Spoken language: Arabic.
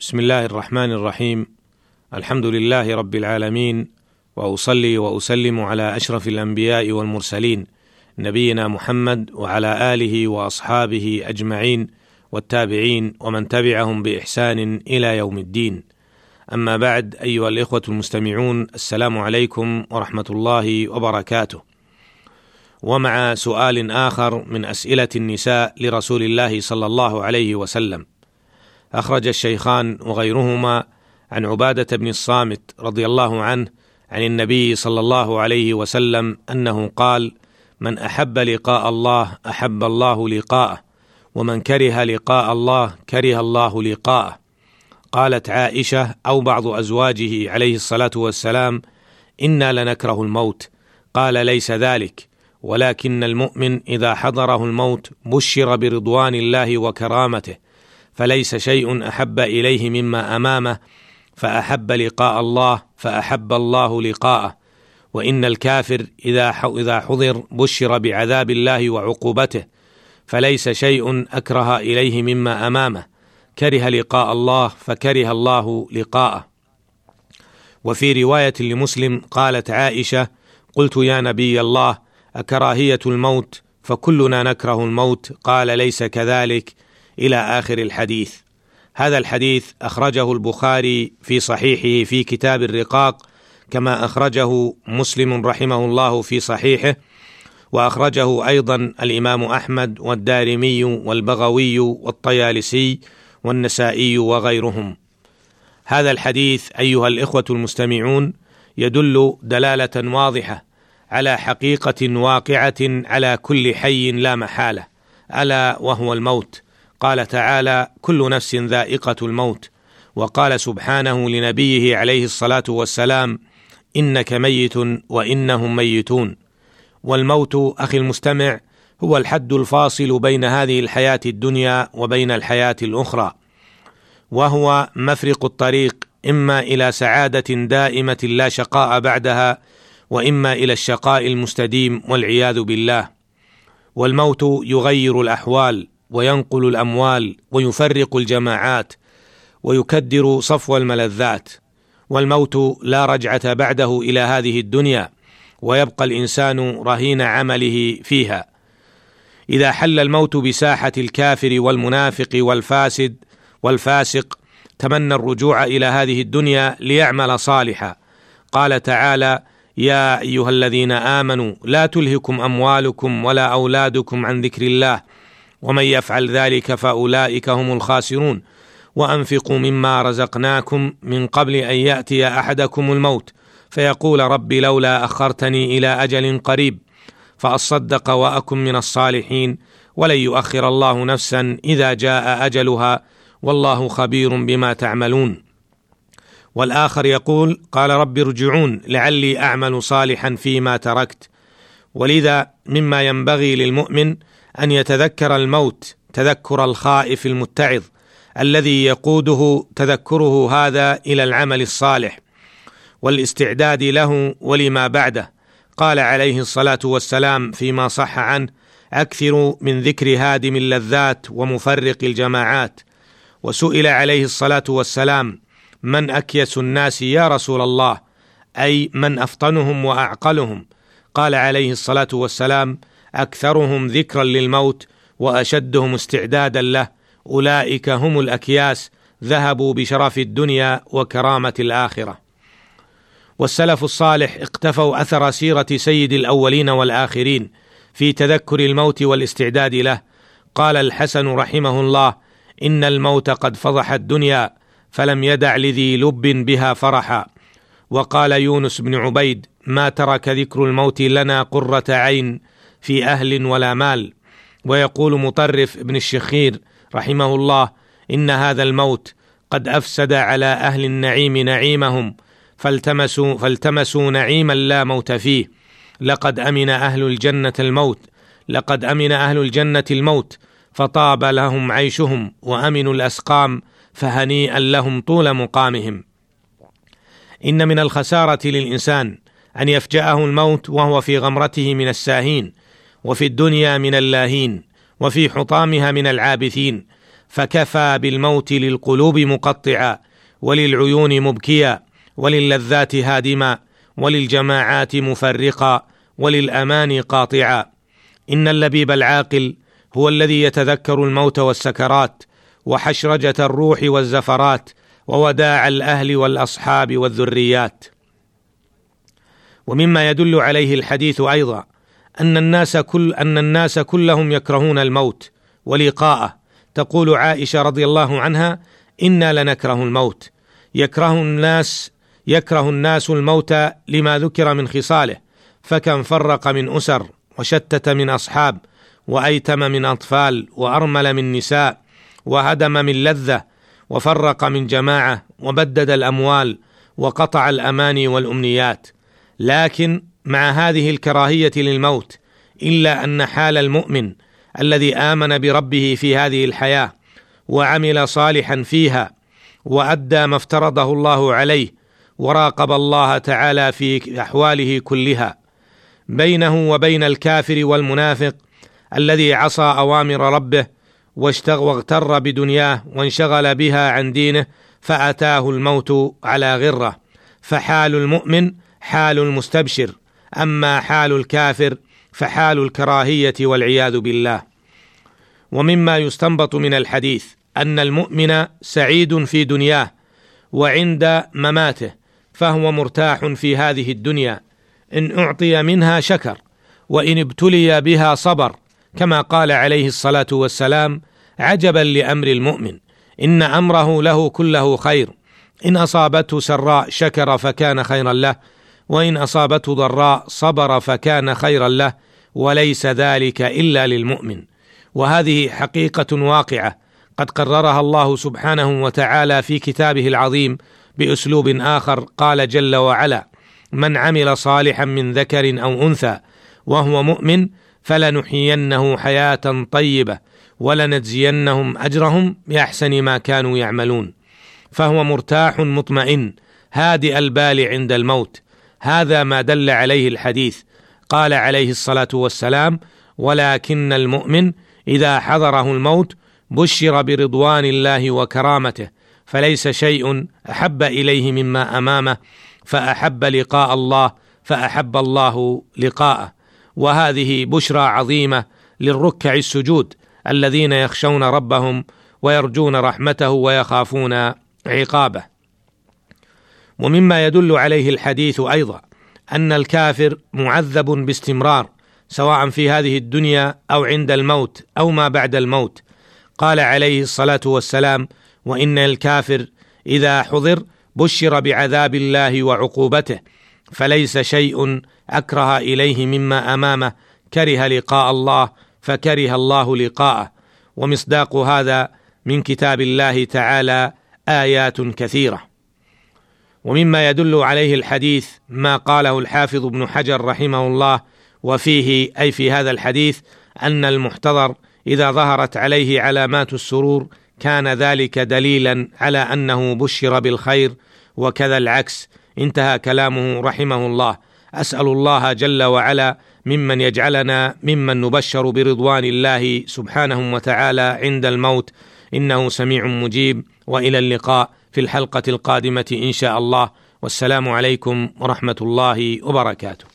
بسم الله الرحمن الرحيم. الحمد لله رب العالمين وأصلي وأسلم على أشرف الأنبياء والمرسلين نبينا محمد وعلى آله وأصحابه أجمعين والتابعين ومن تبعهم بإحسان إلى يوم الدين. أما بعد أيها الإخوة المستمعون السلام عليكم ورحمة الله وبركاته. ومع سؤال آخر من أسئلة النساء لرسول الله صلى الله عليه وسلم. أخرج الشيخان وغيرهما عن عبادة بن الصامت رضي الله عنه عن النبي صلى الله عليه وسلم أنه قال من أحب لقاء الله أحب الله لقاءه ومن كره لقاء الله كره الله لقاءه قالت عائشة أو بعض أزواجه عليه الصلاة والسلام إنا لنكره الموت قال ليس ذلك ولكن المؤمن إذا حضره الموت بشر برضوان الله وكرامته فليس شيء أحب إليه مما أمامه فأحب لقاء الله فأحب الله لقاءه. وإن الكافر إذا إذا حضر بشر بعذاب الله وعقوبته فليس شيء أكره إليه مما أمامه. كره لقاء الله فكره الله لقاءه. وفي رواية لمسلم قالت عائشة قلت يا نبي الله أكراهية الموت فكلنا نكره الموت قال ليس كذلك إلى آخر الحديث. هذا الحديث أخرجه البخاري في صحيحه في كتاب الرقاق كما أخرجه مسلم رحمه الله في صحيحه وأخرجه أيضا الإمام أحمد والدارمي والبغوي والطيالسي والنسائي وغيرهم. هذا الحديث أيها الإخوة المستمعون يدل دلالة واضحة على حقيقة واقعة على كل حي لا محالة ألا وهو الموت. قال تعالى كل نفس ذائقة الموت. وقال سبحانه لنبيه عليه الصلاة والسلام إنك ميت وإنهم ميتون. والموت أخي المستمع هو الحد الفاصل بين هذه الحياة الدنيا وبين الحياة الأخرى. وهو مفرق الطريق إما إلى سعادة دائمة لا شقاء بعدها وإما إلى الشقاء المستديم والعياذ بالله. والموت يغير الأحوال وينقل الأموال ويفرق الجماعات ويكدر صفو الملذات والموت لا رجعة بعده إلى هذه الدنيا ويبقى الإنسان رهين عمله فيها. إذا حل الموت بساحة الكافر والمنافق والفاسد والفاسق تمنى الرجوع إلى هذه الدنيا ليعمل صالحا. قال تعالى يا أيها الذين آمنوا لا تلهكم أموالكم ولا أولادكم عن ذكر الله ومن يفعل ذلك فأولئك هم الخاسرون. وأنفقوا مما رزقناكم من قبل أن يأتي أحدكم الموت. فيقول رب لولا أخرتني إلى أجل قريب. فأصدق وأكن من الصالحين. ولن يؤخر الله نفسا إذا جاء أجلها. والله خبير بما تعملون. والآخر يقول قال رب ارجعون لعلي أعمل صالحا فيما تركت. ولذا مما ينبغي للمؤمن أن يتذكر الموت تذكر الخائف المتعظ الذي يقوده تذكره هذا إلى العمل الصالح والاستعداد له ولما بعده. قال عليه الصلاة والسلام فيما صح عنه أكثروا من ذكر هادم اللذات ومفرق الجماعات. وسئل عليه الصلاة والسلام من أكيس الناس يا رسول الله؟ أي من أفطنهم وأعقلهم؟ قال عليه الصلاة والسلام أكثرهم ذكرا للموت وأشدهم استعدادا له. أولئك هم الأكياس ذهبوا بشرف الدنيا وكرامة الآخرة. والسلف الصالح اقتفوا أثر سيرة سيد الأولين والآخرين في تذكر الموت والاستعداد له. قال الحسن رحمه الله إن الموت قد فضح الدنيا فلم يدع لذي لب بها فرحا. وقال يونس بن عبيد ما ترك ذكر الموت لنا قرة عين في أهل ولا مال. ويقول مطرف بن الشخير رحمه الله إن هذا الموت قد أفسد على أهل النعيم نعيمهم فالتمسوا فالتمسوا نعيما لا موت فيه. لقد أمن أهل الجنة الموت لقد أمن أهل الجنة الموت فطاب لهم عيشهم وأمنوا الأسقام فهنيئا لهم طول مقامهم. إن من الخسارة للإنسان أن يفجأه الموت وهو في غمرته من الساهين وفي الدنيا من اللاهين وفي حطامها من العابثين فكفى بالموت للقلوب مقطعا وللعيون مبكيا وللذات هادما وللجماعات مفرقا وللاماني قاطعا. إن اللبيب العاقل هو الذي يتذكر الموت والسكرات وحشرجة الروح والزفرات ووداع الأهل والأصحاب والذريات. ومما يدل عليه الحديث أيضا أن الناس كل أن الناس كلهم يكرهون الموت ولقاءه. تقول عائشة رضي الله عنها إنا لنكره الموت. يكره الناس يكره الناس الموت لما ذكر من خصاله فكم فرق من أسر وشتت من أصحاب وأيتم من أطفال وأرمل من نساء وهدم من لذة وفرق من جماعة وبدد الأموال وقطع الأماني والأمنيات. لكن مع هذه الكراهية للموت إلا أن حال المؤمن الذي آمن بربه في هذه الحياة وعمل صالحا فيها وأدى ما افترضه الله عليه وراقب الله تعالى في أحواله كلها بينه وبين الكافر والمنافق الذي عصى أوامر ربه واغتر بدنياه وانشغل بها عن دينه فأتاه الموت على غرة فحال المؤمن حال المستبشر. أما حال الكافر فحال الكراهية والعياذ بالله. ومما يستنبط من الحديث أن المؤمن سعيد في دنياه وعند مماته فهو مرتاح في هذه الدنيا. إن أعطي منها شكر وإن ابتلي بها صبر كما قال عليه الصلاة والسلام عجبا لأمر المؤمن إن أمره له كله خير إن أصابته سراء شكر فكان خيرا له. وإن أصابته ضراء صبر فكان خيرا له وليس ذلك إلا للمؤمن. وهذه حقيقة واقعة قد قررها الله سبحانه وتعالى في كتابه العظيم بأسلوب آخر قال جل وعلا من عمل صالحا من ذكر أو أنثى وهو مؤمن فلنحيينه حياة طيبة ولنجزينهم أجرهم بأحسن ما كانوا يعملون. فهو مرتاح مطمئن هادئ البال عند الموت. هذا ما دل عليه الحديث. قال عليه الصلاة والسلام ولكن المؤمن إذا حضره الموت بشر برضوان الله وكرامته فليس شيء أحب إليه مما أمامه فأحب لقاء الله فأحب الله لقاءه. وهذه بشرى عظيمة للركع السجود الذين يخشون ربهم ويرجون رحمته ويخافون عقابه. ومما يدل عليه الحديث أيضا أن الكافر معذب باستمرار سواء في هذه الدنيا أو عند الموت أو ما بعد الموت. قال عليه الصلاة والسلام وإن الكافر إذا حضر بشر بعذاب الله وعقوبته فليس شيء أكره إليه مما أمامه كره لقاء الله فكره الله لقاءه. ومصداق هذا من كتاب الله تعالى آيات كثيرة. ومما يدل عليه الحديث ما قاله الحافظ ابن حجر رحمه الله وفيه أي في هذا الحديث أن المحتضر إذا ظهرت عليه علامات السرور كان ذلك دليلا على أنه بشر بالخير وكذا العكس انتهى كلامه رحمه الله. أسأل الله جل وعلا ممن يجعلنا ممن نبشر برضوان الله سبحانه وتعالى عند الموت. إنه سميع مجيب. وإلى اللقاء في الحلقة القادمة إن شاء الله. والسلام عليكم ورحمة الله وبركاته.